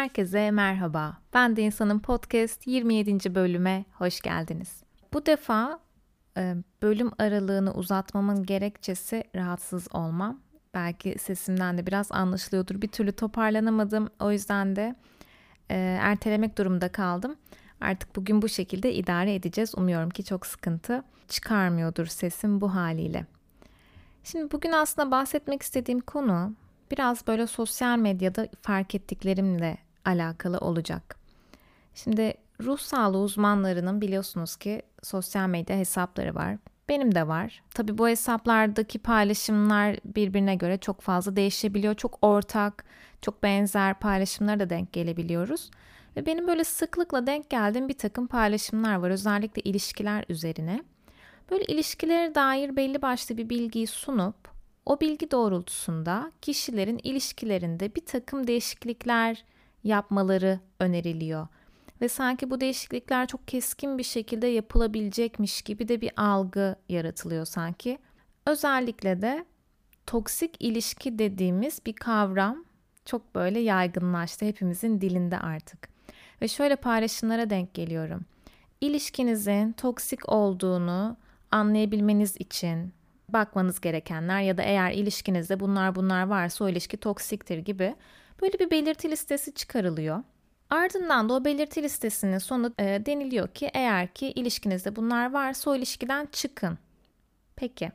Herkese merhaba. Ben de İnsanın Podcast 27. bölüme hoş geldiniz. Bu defa e, bölüm aralığını uzatmamın gerekçesi rahatsız olmam. Belki sesimden de biraz anlaşılıyordur. Bir türlü toparlanamadım. O yüzden de e, ertelemek durumunda kaldım. Artık bugün bu şekilde idare edeceğiz. Umuyorum ki çok sıkıntı çıkarmıyordur sesim bu haliyle. Şimdi bugün aslında bahsetmek istediğim konu biraz böyle sosyal medyada fark ettiklerimle alakalı olacak. Şimdi ruh sağlığı uzmanlarının biliyorsunuz ki sosyal medya hesapları var. Benim de var. Tabii bu hesaplardaki paylaşımlar birbirine göre çok fazla değişebiliyor. Çok ortak, çok benzer paylaşımlara da denk gelebiliyoruz. Ve benim böyle sıklıkla denk geldiğim bir takım paylaşımlar var. Özellikle ilişkiler üzerine. Böyle ilişkilere dair belli başlı bir bilgiyi sunup o bilgi doğrultusunda kişilerin ilişkilerinde bir takım değişiklikler yapmaları öneriliyor. Ve sanki bu değişiklikler çok keskin bir şekilde yapılabilecekmiş gibi de bir algı yaratılıyor sanki. Özellikle de toksik ilişki dediğimiz bir kavram çok böyle yaygınlaştı hepimizin dilinde artık. Ve şöyle paylaşımlara denk geliyorum. İlişkinizin toksik olduğunu anlayabilmeniz için bakmanız gerekenler ya da eğer ilişkinizde bunlar bunlar varsa o ilişki toksiktir gibi böyle bir belirti listesi çıkarılıyor. Ardından da o belirti listesinin sonu e, deniliyor ki eğer ki ilişkinizde bunlar varsa o ilişkiden çıkın. Peki.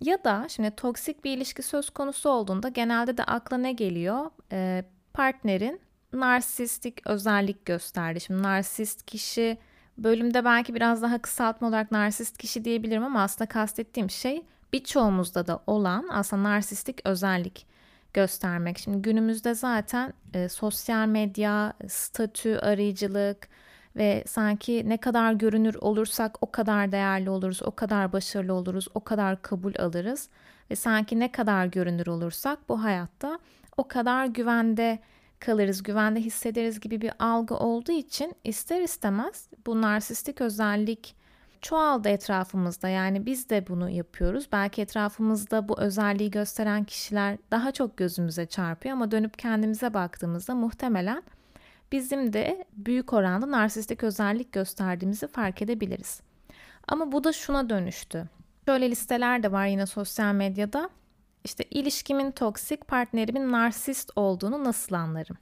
Ya da şimdi toksik bir ilişki söz konusu olduğunda genelde de akla ne geliyor? E, partnerin narsistik özellik gösterdi. Şimdi narsist kişi bölümde belki biraz daha kısaltma olarak narsist kişi diyebilirim ama aslında kastettiğim şey birçoğumuzda da olan aslında narsistik özellik göstermek. Şimdi günümüzde zaten e, sosyal medya, statü, arayıcılık ve sanki ne kadar görünür olursak o kadar değerli oluruz, o kadar başarılı oluruz, o kadar kabul alırız ve sanki ne kadar görünür olursak bu hayatta o kadar güvende kalırız, güvende hissederiz gibi bir algı olduğu için ister istemez bu narsistik özellik çoğaldı etrafımızda. Yani biz de bunu yapıyoruz. Belki etrafımızda bu özelliği gösteren kişiler daha çok gözümüze çarpıyor ama dönüp kendimize baktığımızda muhtemelen bizim de büyük oranda narsistik özellik gösterdiğimizi fark edebiliriz. Ama bu da şuna dönüştü. Şöyle listeler de var yine sosyal medyada. İşte ilişkimin toksik, partnerimin narsist olduğunu nasıl anlarım?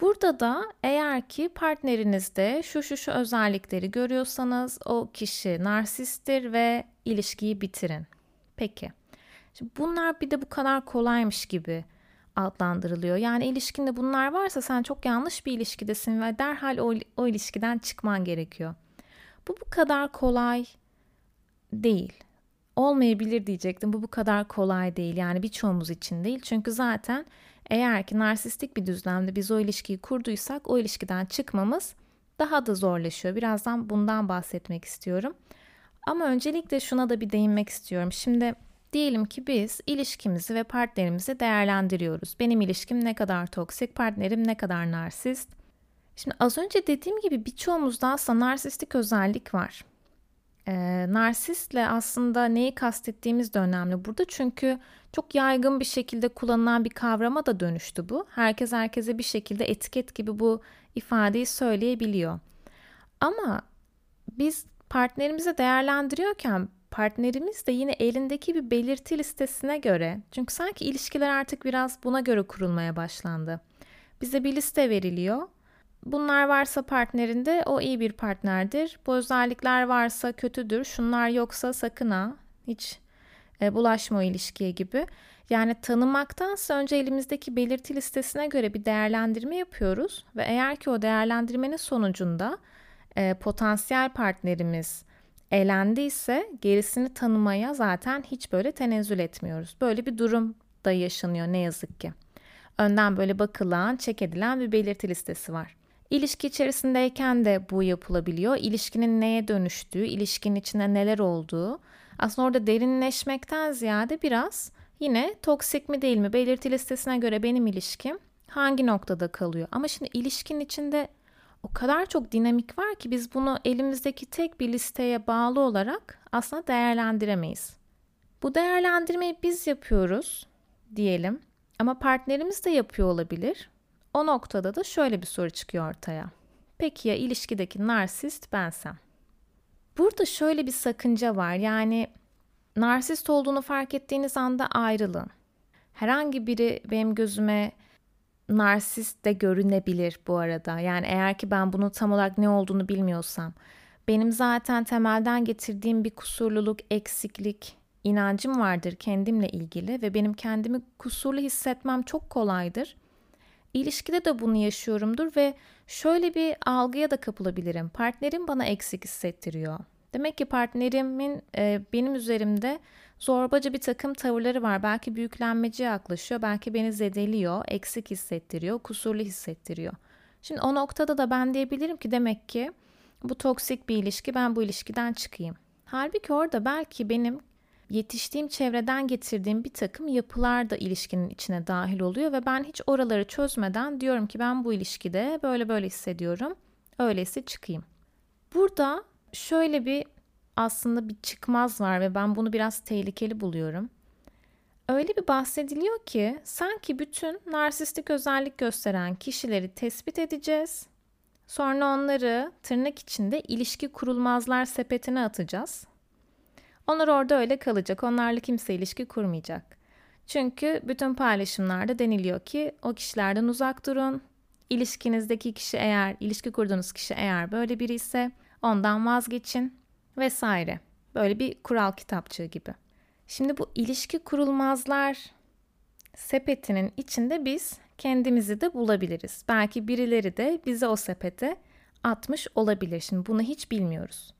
Burada da eğer ki partnerinizde şu şu şu özellikleri görüyorsanız o kişi narsisttir ve ilişkiyi bitirin. Peki. Şimdi bunlar bir de bu kadar kolaymış gibi adlandırılıyor. Yani ilişkinde bunlar varsa sen çok yanlış bir ilişkidesin ve derhal o, o ilişkiden çıkman gerekiyor. Bu bu kadar kolay değil. Olmayabilir diyecektim. Bu bu kadar kolay değil. Yani birçoğumuz için değil. Çünkü zaten eğer ki narsistik bir düzlemde biz o ilişkiyi kurduysak o ilişkiden çıkmamız daha da zorlaşıyor. Birazdan bundan bahsetmek istiyorum. Ama öncelikle şuna da bir değinmek istiyorum. Şimdi diyelim ki biz ilişkimizi ve partnerimizi değerlendiriyoruz. Benim ilişkim ne kadar toksik, partnerim ne kadar narsist. Şimdi az önce dediğim gibi birçoğumuzda aslında narsistik özellik var. Ee, narsistle aslında neyi kastettiğimiz de önemli burada. Çünkü çok yaygın bir şekilde kullanılan bir kavrama da dönüştü bu. Herkes herkese bir şekilde etiket gibi bu ifadeyi söyleyebiliyor. Ama biz partnerimizi değerlendiriyorken partnerimiz de yine elindeki bir belirti listesine göre çünkü sanki ilişkiler artık biraz buna göre kurulmaya başlandı. Bize bir liste veriliyor Bunlar varsa partnerinde o iyi bir partnerdir. Bu özellikler varsa kötüdür. Şunlar yoksa sakın ha. Hiç e, bulaşma o ilişkiye gibi. Yani tanımaktansa önce elimizdeki belirti listesine göre bir değerlendirme yapıyoruz ve eğer ki o değerlendirmenin sonucunda e, potansiyel partnerimiz elendiyse gerisini tanımaya zaten hiç böyle tenezzül etmiyoruz. Böyle bir durum da yaşanıyor ne yazık ki. Önden böyle bakılan, çek edilen bir belirti listesi var. İlişki içerisindeyken de bu yapılabiliyor. İlişkinin neye dönüştüğü, ilişkinin içinde neler olduğu. Aslında orada derinleşmekten ziyade biraz yine toksik mi değil mi belirti listesine göre benim ilişkim hangi noktada kalıyor. Ama şimdi ilişkinin içinde o kadar çok dinamik var ki biz bunu elimizdeki tek bir listeye bağlı olarak aslında değerlendiremeyiz. Bu değerlendirmeyi biz yapıyoruz diyelim ama partnerimiz de yapıyor olabilir O noktada da şöyle bir soru çıkıyor ortaya. Peki ya ilişkideki narsist bensem? Burada şöyle bir sakınca var. Yani narsist olduğunu fark ettiğiniz anda ayrılın. Herhangi biri benim gözüme narsist de görünebilir bu arada. Yani eğer ki ben bunun tam olarak ne olduğunu bilmiyorsam, benim zaten temelden getirdiğim bir kusurluluk, eksiklik, inancım vardır kendimle ilgili ve benim kendimi kusurlu hissetmem çok kolaydır. İlişkide de bunu yaşıyorumdur ve şöyle bir algıya da kapılabilirim. Partnerim bana eksik hissettiriyor. Demek ki partnerimin e, benim üzerimde zorbaca bir takım tavırları var. Belki büyüklenmeci yaklaşıyor, belki beni zedeliyor, eksik hissettiriyor, kusurlu hissettiriyor. Şimdi o noktada da ben diyebilirim ki demek ki bu toksik bir ilişki, ben bu ilişkiden çıkayım. Halbuki orada belki benim yetiştiğim çevreden getirdiğim bir takım yapılar da ilişkinin içine dahil oluyor ve ben hiç oraları çözmeden diyorum ki ben bu ilişkide böyle böyle hissediyorum. Öyleyse çıkayım. Burada şöyle bir aslında bir çıkmaz var ve ben bunu biraz tehlikeli buluyorum. Öyle bir bahsediliyor ki sanki bütün narsistik özellik gösteren kişileri tespit edeceğiz. Sonra onları tırnak içinde ilişki kurulmazlar sepetine atacağız. Onlar orada öyle kalacak. Onlarla kimse ilişki kurmayacak. Çünkü bütün paylaşımlarda deniliyor ki o kişilerden uzak durun. İlişkinizdeki kişi eğer, ilişki kurduğunuz kişi eğer böyle biri ise ondan vazgeçin vesaire. Böyle bir kural kitapçığı gibi. Şimdi bu ilişki kurulmazlar sepetinin içinde biz kendimizi de bulabiliriz. Belki birileri de bizi o sepete atmış olabilir. Şimdi bunu hiç bilmiyoruz.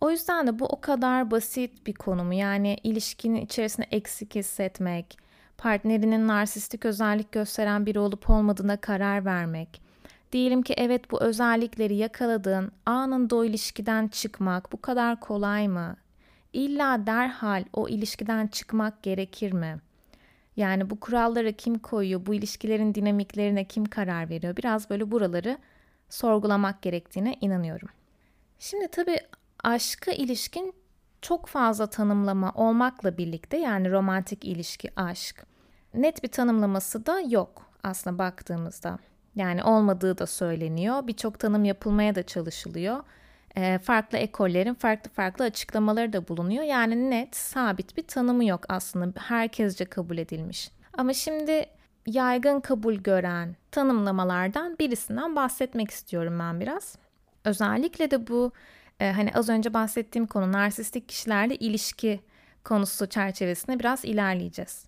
O yüzden de bu o kadar basit bir konu mu? Yani ilişkinin içerisinde eksik hissetmek, partnerinin narsistik özellik gösteren biri olup olmadığına karar vermek. Diyelim ki evet bu özellikleri yakaladın, anında o ilişkiden çıkmak bu kadar kolay mı? İlla derhal o ilişkiden çıkmak gerekir mi? Yani bu kuralları kim koyuyor? Bu ilişkilerin dinamiklerine kim karar veriyor? Biraz böyle buraları sorgulamak gerektiğine inanıyorum. Şimdi tabii aşka ilişkin çok fazla tanımlama olmakla birlikte yani romantik ilişki, aşk net bir tanımlaması da yok aslında baktığımızda. Yani olmadığı da söyleniyor. Birçok tanım yapılmaya da çalışılıyor. E, farklı ekollerin farklı farklı açıklamaları da bulunuyor. Yani net, sabit bir tanımı yok aslında. Herkesce kabul edilmiş. Ama şimdi yaygın kabul gören tanımlamalardan birisinden bahsetmek istiyorum ben biraz. Özellikle de bu e, hani az önce bahsettiğim konu narsistik kişilerle ilişki konusu çerçevesinde biraz ilerleyeceğiz.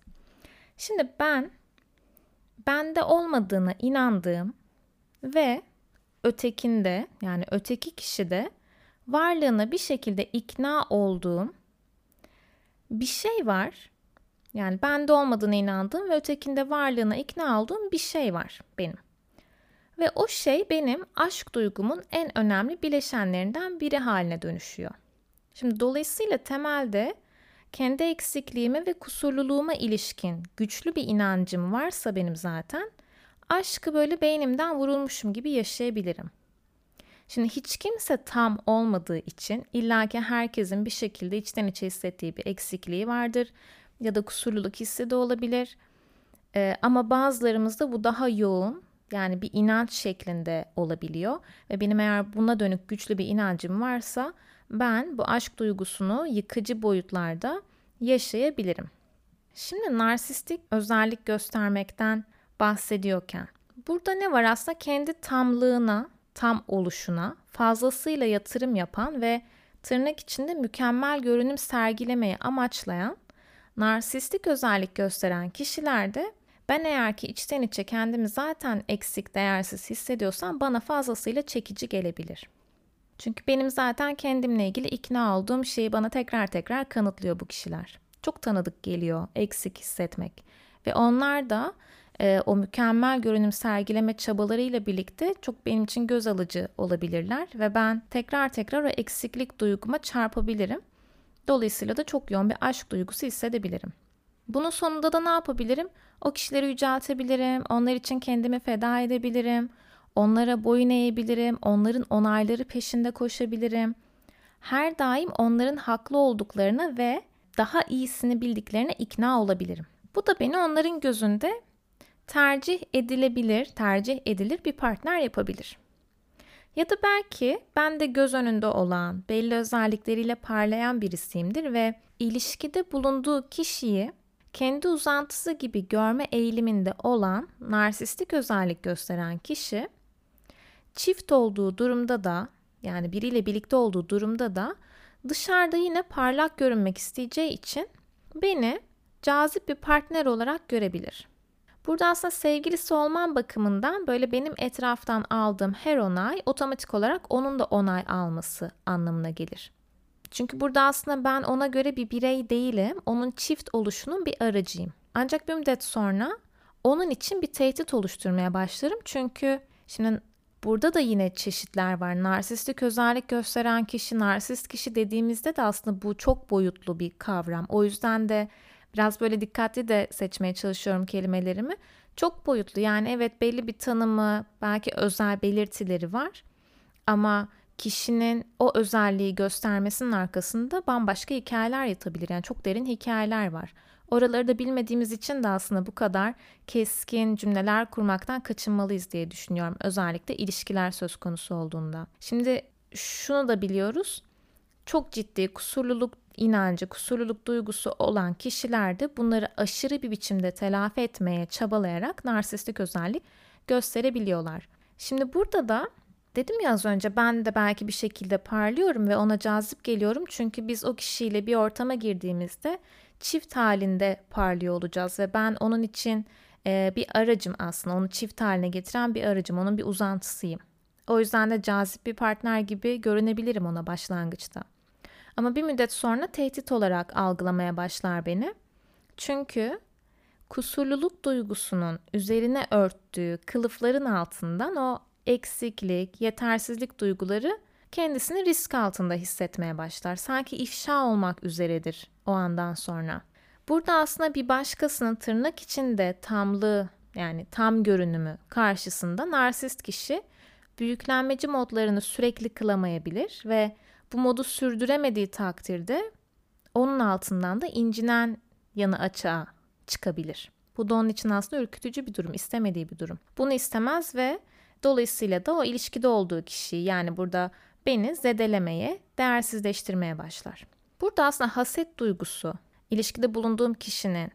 Şimdi ben bende olmadığına inandığım ve ötekinde yani öteki kişide varlığına bir şekilde ikna olduğum bir şey var. Yani bende olmadığına inandığım ve ötekinde varlığına ikna olduğum bir şey var benim. Ve o şey benim aşk duygumun en önemli bileşenlerinden biri haline dönüşüyor. Şimdi dolayısıyla temelde kendi eksikliğime ve kusurluluğuma ilişkin güçlü bir inancım varsa benim zaten aşkı böyle beynimden vurulmuşum gibi yaşayabilirim. Şimdi hiç kimse tam olmadığı için illaki herkesin bir şekilde içten içe hissettiği bir eksikliği vardır ya da kusurluluk hissi de olabilir. Ee, ama bazılarımızda bu daha yoğun yani bir inanç şeklinde olabiliyor ve benim eğer buna dönük güçlü bir inancım varsa ben bu aşk duygusunu yıkıcı boyutlarda yaşayabilirim. Şimdi narsistik özellik göstermekten bahsediyorken burada ne var aslında kendi tamlığına, tam oluşuna fazlasıyla yatırım yapan ve tırnak içinde mükemmel görünüm sergilemeyi amaçlayan narsistik özellik gösteren kişilerde ben eğer ki içten içe kendimi zaten eksik, değersiz hissediyorsam bana fazlasıyla çekici gelebilir. Çünkü benim zaten kendimle ilgili ikna olduğum şeyi bana tekrar tekrar kanıtlıyor bu kişiler. Çok tanıdık geliyor eksik hissetmek. Ve onlar da e, o mükemmel görünüm sergileme çabalarıyla birlikte çok benim için göz alıcı olabilirler. Ve ben tekrar tekrar o eksiklik duyguma çarpabilirim. Dolayısıyla da çok yoğun bir aşk duygusu hissedebilirim. Bunun sonunda da ne yapabilirim? O kişileri yüceltebilirim, onlar için kendimi feda edebilirim, onlara boyun eğebilirim, onların onayları peşinde koşabilirim. Her daim onların haklı olduklarına ve daha iyisini bildiklerine ikna olabilirim. Bu da beni onların gözünde tercih edilebilir, tercih edilir bir partner yapabilir. Ya da belki ben de göz önünde olan, belli özellikleriyle parlayan birisiyimdir ve ilişkide bulunduğu kişiyi kendi uzantısı gibi görme eğiliminde olan narsistik özellik gösteren kişi çift olduğu durumda da yani biriyle birlikte olduğu durumda da dışarıda yine parlak görünmek isteyeceği için beni cazip bir partner olarak görebilir. Burada aslında sevgilisi olman bakımından böyle benim etraftan aldığım her onay otomatik olarak onun da onay alması anlamına gelir. Çünkü burada aslında ben ona göre bir birey değilim. Onun çift oluşunun bir aracıyım. Ancak bir müddet sonra onun için bir tehdit oluşturmaya başlarım. Çünkü şimdi burada da yine çeşitler var. Narsistik özellik gösteren kişi, narsist kişi dediğimizde de aslında bu çok boyutlu bir kavram. O yüzden de biraz böyle dikkatli de seçmeye çalışıyorum kelimelerimi. Çok boyutlu yani evet belli bir tanımı, belki özel belirtileri var. Ama kişinin o özelliği göstermesinin arkasında bambaşka hikayeler yatabilir. Yani çok derin hikayeler var. Oraları da bilmediğimiz için de aslında bu kadar keskin cümleler kurmaktan kaçınmalıyız diye düşünüyorum. Özellikle ilişkiler söz konusu olduğunda. Şimdi şunu da biliyoruz. Çok ciddi kusurluluk inancı, kusurluluk duygusu olan kişiler de bunları aşırı bir biçimde telafi etmeye çabalayarak narsistik özellik gösterebiliyorlar. Şimdi burada da Dedim ya az önce ben de belki bir şekilde parlıyorum ve ona cazip geliyorum. Çünkü biz o kişiyle bir ortama girdiğimizde çift halinde parlıyor olacağız ve ben onun için e, bir aracım aslında. Onu çift haline getiren bir aracım, onun bir uzantısıyım. O yüzden de cazip bir partner gibi görünebilirim ona başlangıçta. Ama bir müddet sonra tehdit olarak algılamaya başlar beni. Çünkü kusurluluk duygusunun üzerine örttüğü kılıfların altından o eksiklik, yetersizlik duyguları kendisini risk altında hissetmeye başlar. Sanki ifşa olmak üzeredir o andan sonra. Burada aslında bir başkasının tırnak içinde tamlığı yani tam görünümü karşısında narsist kişi büyüklenmeci modlarını sürekli kılamayabilir ve bu modu sürdüremediği takdirde onun altından da incinen yanı açığa çıkabilir. Bu da onun için aslında ürkütücü bir durum, istemediği bir durum. Bunu istemez ve Dolayısıyla da o ilişkide olduğu kişiyi yani burada beni zedelemeye, değersizleştirmeye başlar. Burada aslında haset duygusu, ilişkide bulunduğum kişinin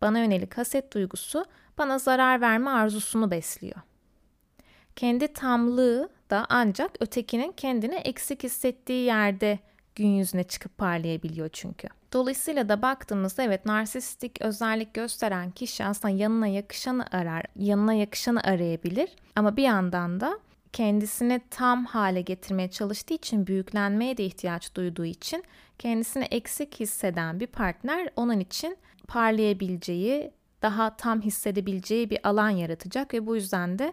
bana yönelik haset duygusu bana zarar verme arzusunu besliyor. Kendi tamlığı da ancak ötekinin kendini eksik hissettiği yerde gün yüzüne çıkıp parlayabiliyor çünkü. Dolayısıyla da baktığımızda evet narsistik özellik gösteren kişi aslında yanına yakışanı arar, yanına yakışanı arayabilir. Ama bir yandan da kendisini tam hale getirmeye çalıştığı için büyüklenmeye de ihtiyaç duyduğu için kendisini eksik hisseden bir partner onun için parlayabileceği, daha tam hissedebileceği bir alan yaratacak ve bu yüzden de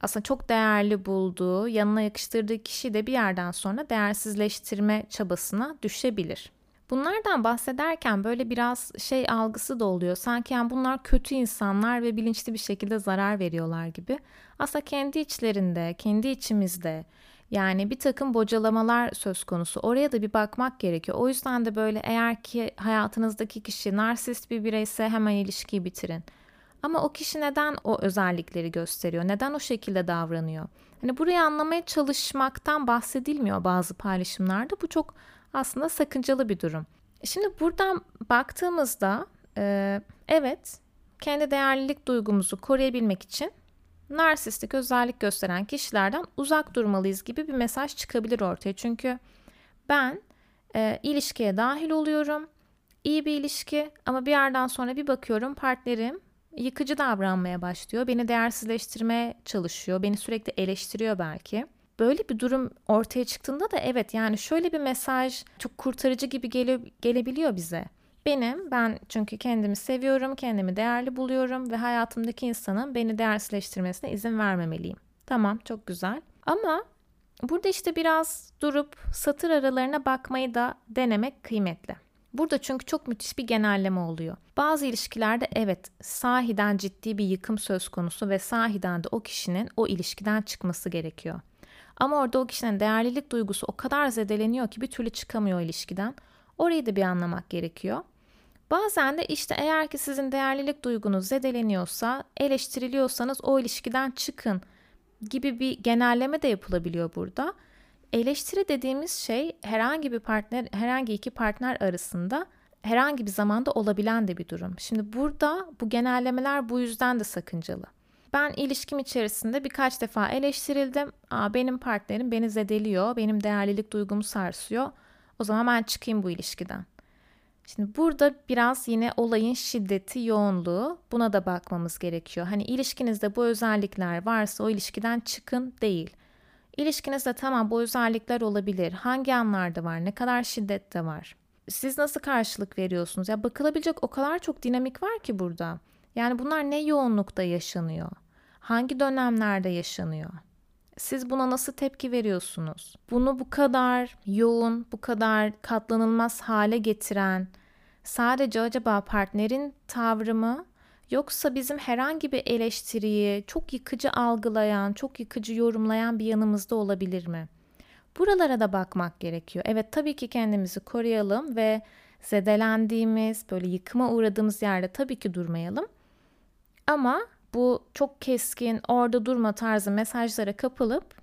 aslında çok değerli bulduğu, yanına yakıştırdığı kişi de bir yerden sonra değersizleştirme çabasına düşebilir. Bunlardan bahsederken böyle biraz şey algısı da oluyor. Sanki yani bunlar kötü insanlar ve bilinçli bir şekilde zarar veriyorlar gibi. Aslında kendi içlerinde, kendi içimizde yani bir takım bocalamalar söz konusu. Oraya da bir bakmak gerekiyor. O yüzden de böyle eğer ki hayatınızdaki kişi narsist bir bireyse hemen ilişkiyi bitirin. Ama o kişi neden o özellikleri gösteriyor? Neden o şekilde davranıyor? Hani burayı anlamaya çalışmaktan bahsedilmiyor bazı paylaşımlarda. Bu çok aslında sakıncalı bir durum. Şimdi buradan baktığımızda e, evet kendi değerlilik duygumuzu koruyabilmek için narsistik özellik gösteren kişilerden uzak durmalıyız gibi bir mesaj çıkabilir ortaya. Çünkü ben e, ilişkiye dahil oluyorum. İyi bir ilişki ama bir yerden sonra bir bakıyorum partnerim yıkıcı davranmaya başlıyor. Beni değersizleştirmeye çalışıyor. Beni sürekli eleştiriyor belki. Böyle bir durum ortaya çıktığında da evet yani şöyle bir mesaj çok kurtarıcı gibi gele, gelebiliyor bize. Benim ben çünkü kendimi seviyorum, kendimi değerli buluyorum ve hayatımdaki insanın beni değersizleştirmesine izin vermemeliyim. Tamam çok güzel. Ama burada işte biraz durup satır aralarına bakmayı da denemek kıymetli. Burada çünkü çok müthiş bir genelleme oluyor. Bazı ilişkilerde evet sahiden ciddi bir yıkım söz konusu ve sahiden de o kişinin o ilişkiden çıkması gerekiyor. Ama orada o kişinin değerlilik duygusu o kadar zedeleniyor ki bir türlü çıkamıyor ilişkiden. Orayı da bir anlamak gerekiyor. Bazen de işte eğer ki sizin değerlilik duygunuz zedeleniyorsa, eleştiriliyorsanız o ilişkiden çıkın gibi bir genelleme de yapılabiliyor burada. Eleştiri dediğimiz şey herhangi bir partner, herhangi iki partner arasında herhangi bir zamanda olabilen de bir durum. Şimdi burada bu genellemeler bu yüzden de sakıncalı. Ben ilişkim içerisinde birkaç defa eleştirildim. Aa, benim partnerim beni zedeliyor, benim değerlilik duygumu sarsıyor. O zaman ben çıkayım bu ilişkiden. Şimdi burada biraz yine olayın şiddeti, yoğunluğu buna da bakmamız gerekiyor. Hani ilişkinizde bu özellikler varsa o ilişkiden çıkın değil. İlişkinizde tamam bu özellikler olabilir. Hangi anlarda var? Ne kadar şiddette var? Siz nasıl karşılık veriyorsunuz? Ya bakılabilecek o kadar çok dinamik var ki burada. Yani bunlar ne yoğunlukta yaşanıyor? Hangi dönemlerde yaşanıyor? Siz buna nasıl tepki veriyorsunuz? Bunu bu kadar yoğun, bu kadar katlanılmaz hale getiren sadece acaba partnerin tavrı mı yoksa bizim herhangi bir eleştiriyi çok yıkıcı algılayan, çok yıkıcı yorumlayan bir yanımızda olabilir mi? Buralara da bakmak gerekiyor. Evet tabii ki kendimizi koruyalım ve zedelendiğimiz, böyle yıkıma uğradığımız yerde tabii ki durmayalım. Ama bu çok keskin, orada durma tarzı mesajlara kapılıp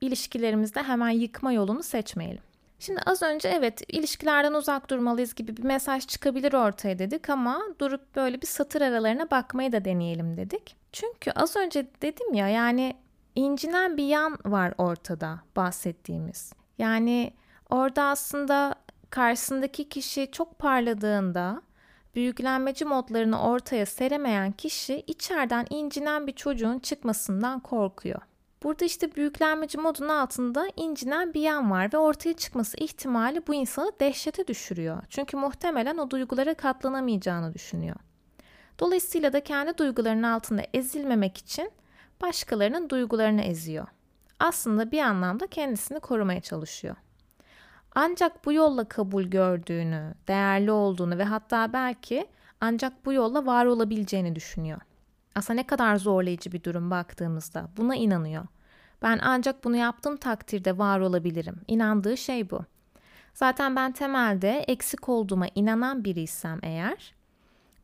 ilişkilerimizde hemen yıkma yolunu seçmeyelim. Şimdi az önce evet ilişkilerden uzak durmalıyız gibi bir mesaj çıkabilir ortaya dedik ama durup böyle bir satır aralarına bakmayı da deneyelim dedik. Çünkü az önce dedim ya yani incinen bir yan var ortada bahsettiğimiz. Yani orada aslında karşısındaki kişi çok parladığında büyüklenmeci modlarını ortaya seremeyen kişi içeriden incinen bir çocuğun çıkmasından korkuyor. Burada işte büyüklenmeci modun altında incinen bir yan var ve ortaya çıkması ihtimali bu insanı dehşete düşürüyor. Çünkü muhtemelen o duygulara katlanamayacağını düşünüyor. Dolayısıyla da kendi duygularının altında ezilmemek için başkalarının duygularını eziyor. Aslında bir anlamda kendisini korumaya çalışıyor. Ancak bu yolla kabul gördüğünü, değerli olduğunu ve hatta belki ancak bu yolla var olabileceğini düşünüyor. Aslında ne kadar zorlayıcı bir durum baktığımızda buna inanıyor. Ben ancak bunu yaptığım takdirde var olabilirim. İnandığı şey bu. Zaten ben temelde eksik olduğuma inanan biriysem eğer,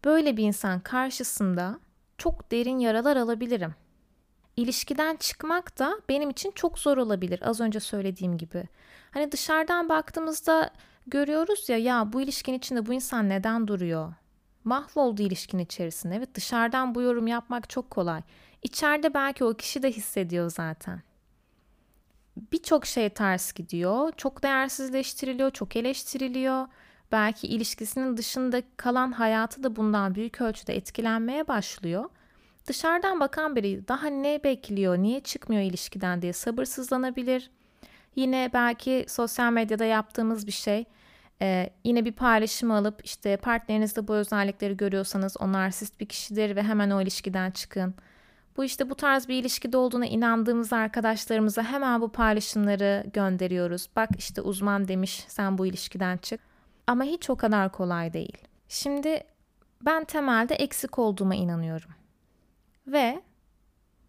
böyle bir insan karşısında çok derin yaralar alabilirim. İlişkiden çıkmak da benim için çok zor olabilir az önce söylediğim gibi. Hani dışarıdan baktığımızda görüyoruz ya ya bu ilişkin içinde bu insan neden duruyor? Mahvoldu ilişkin içerisinde. Evet dışarıdan bu yorum yapmak çok kolay. İçeride belki o kişi de hissediyor zaten. Birçok şey ters gidiyor. Çok değersizleştiriliyor, çok eleştiriliyor. Belki ilişkisinin dışında kalan hayatı da bundan büyük ölçüde etkilenmeye başlıyor. Dışarıdan bakan biri daha ne bekliyor, niye çıkmıyor ilişkiden diye sabırsızlanabilir. Yine belki sosyal medyada yaptığımız bir şey. Ee, yine bir paylaşım alıp işte partnerinizde bu özellikleri görüyorsanız o narsist bir kişidir ve hemen o ilişkiden çıkın. Bu işte bu tarz bir ilişkide olduğuna inandığımız arkadaşlarımıza hemen bu paylaşımları gönderiyoruz. Bak işte uzman demiş sen bu ilişkiden çık. Ama hiç o kadar kolay değil. Şimdi ben temelde eksik olduğuma inanıyorum. Ve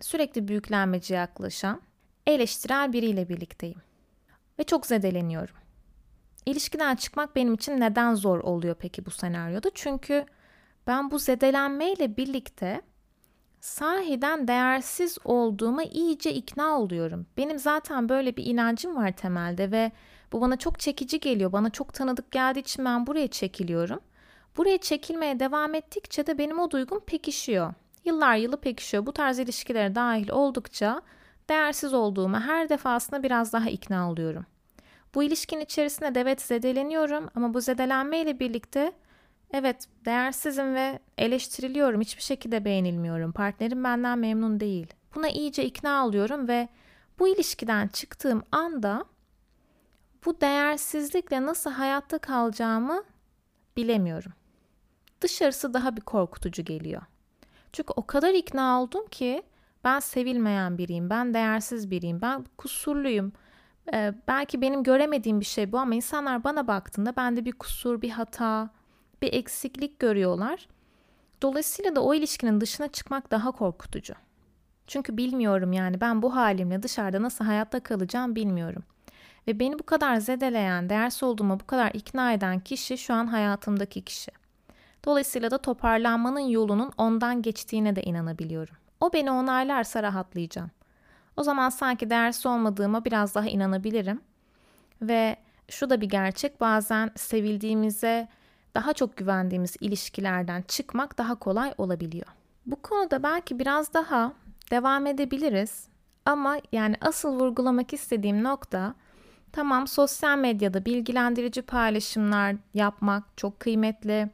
sürekli büyüklenmeci yaklaşan, eleştirel biriyle birlikteyim ve çok zedeleniyorum. İlişkiden çıkmak benim için neden zor oluyor peki bu senaryoda? Çünkü ben bu zedelenmeyle birlikte sahiden değersiz olduğuma iyice ikna oluyorum. Benim zaten böyle bir inancım var temelde ve bu bana çok çekici geliyor. Bana çok tanıdık geldiği için ben buraya çekiliyorum. Buraya çekilmeye devam ettikçe de benim o duygum pekişiyor. Yıllar yılı pekişiyor. Bu tarz ilişkilere dahil oldukça değersiz olduğuma her defasında biraz daha ikna oluyorum. Bu ilişkin içerisinde de evet zedeleniyorum ama bu zedelenme ile birlikte evet değersizim ve eleştiriliyorum. Hiçbir şekilde beğenilmiyorum. Partnerim benden memnun değil. Buna iyice ikna oluyorum ve bu ilişkiden çıktığım anda bu değersizlikle nasıl hayatta kalacağımı bilemiyorum. Dışarısı daha bir korkutucu geliyor. Çünkü o kadar ikna oldum ki ben sevilmeyen biriyim, ben değersiz biriyim, ben kusurluyum. Ee, belki benim göremediğim bir şey bu ama insanlar bana baktığında bende bir kusur, bir hata, bir eksiklik görüyorlar. Dolayısıyla da o ilişkinin dışına çıkmak daha korkutucu. Çünkü bilmiyorum yani ben bu halimle dışarıda nasıl hayatta kalacağım bilmiyorum. Ve beni bu kadar zedeleyen, değersiz olduğuma bu kadar ikna eden kişi şu an hayatımdaki kişi. Dolayısıyla da toparlanmanın yolunun ondan geçtiğine de inanabiliyorum. O beni onaylarsa rahatlayacağım. O zaman sanki değersiz olmadığıma biraz daha inanabilirim. Ve şu da bir gerçek bazen sevildiğimize daha çok güvendiğimiz ilişkilerden çıkmak daha kolay olabiliyor. Bu konuda belki biraz daha devam edebiliriz. Ama yani asıl vurgulamak istediğim nokta tamam sosyal medyada bilgilendirici paylaşımlar yapmak çok kıymetli.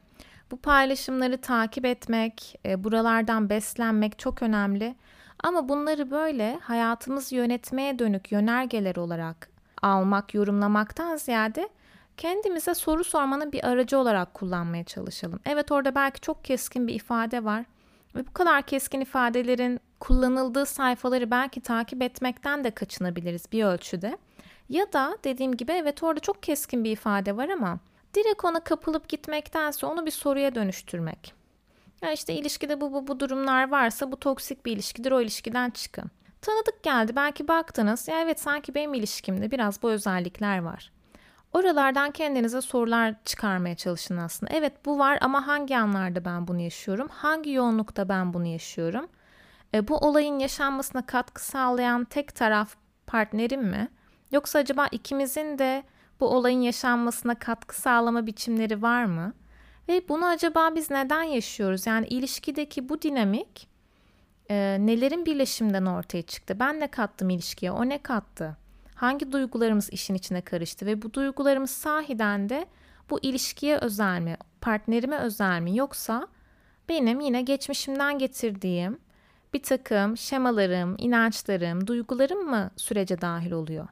Bu paylaşımları takip etmek, e, buralardan beslenmek çok önemli. Ama bunları böyle hayatımız yönetmeye dönük yönergeler olarak almak, yorumlamaktan ziyade kendimize soru sormanın bir aracı olarak kullanmaya çalışalım. Evet orada belki çok keskin bir ifade var ve bu kadar keskin ifadelerin kullanıldığı sayfaları belki takip etmekten de kaçınabiliriz bir ölçüde. Ya da dediğim gibi evet orada çok keskin bir ifade var ama direkt ona kapılıp gitmektense onu bir soruya dönüştürmek. Ya işte ilişkide bu bu bu durumlar varsa bu toksik bir ilişkidir o ilişkiden çıkın. Tanıdık geldi belki baktınız ya evet sanki benim ilişkimde biraz bu özellikler var. Oralardan kendinize sorular çıkarmaya çalışın aslında. Evet bu var ama hangi anlarda ben bunu yaşıyorum? Hangi yoğunlukta ben bunu yaşıyorum? E, bu olayın yaşanmasına katkı sağlayan tek taraf partnerim mi? Yoksa acaba ikimizin de bu olayın yaşanmasına katkı sağlama biçimleri var mı? Ve bunu acaba biz neden yaşıyoruz? Yani ilişkideki bu dinamik e, nelerin birleşiminden ortaya çıktı? Ben ne kattım ilişkiye? O ne kattı? Hangi duygularımız işin içine karıştı? Ve bu duygularımız sahiden de bu ilişkiye özel mi? Partnerime özel mi? Yoksa benim yine geçmişimden getirdiğim bir takım şemalarım, inançlarım, duygularım mı sürece dahil oluyor?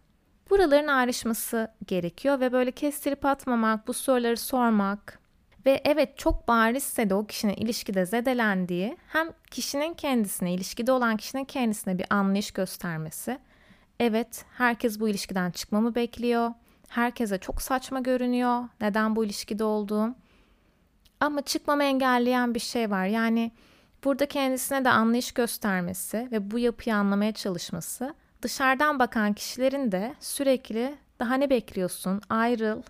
Buraların ayrışması gerekiyor ve böyle kestirip atmamak, bu soruları sormak ve evet çok barizse de o kişinin ilişkide zedelendiği hem kişinin kendisine, ilişkide olan kişinin kendisine bir anlayış göstermesi. Evet, herkes bu ilişkiden çıkmamı bekliyor. Herkese çok saçma görünüyor. Neden bu ilişkide olduğum? Ama çıkmamı engelleyen bir şey var. Yani burada kendisine de anlayış göstermesi ve bu yapıyı anlamaya çalışması dışarıdan bakan kişilerin de sürekli daha ne bekliyorsun ayrıl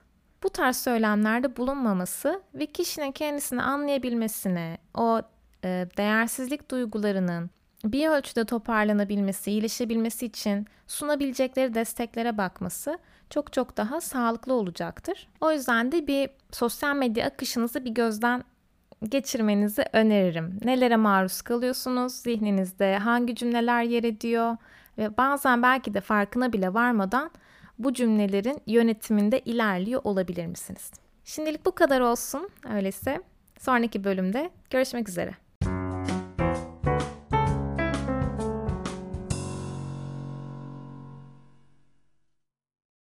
bu tarz söylemlerde bulunmaması ve kişinin kendisini anlayabilmesine, o e, değersizlik duygularının bir ölçüde toparlanabilmesi, iyileşebilmesi için sunabilecekleri desteklere bakması çok çok daha sağlıklı olacaktır. O yüzden de bir sosyal medya akışınızı bir gözden geçirmenizi öneririm. Nelere maruz kalıyorsunuz? Zihninizde hangi cümleler yer ediyor? Ve bazen belki de farkına bile varmadan bu cümlelerin yönetiminde ilerliyor olabilir misiniz? Şimdilik bu kadar olsun. Öyleyse sonraki bölümde görüşmek üzere.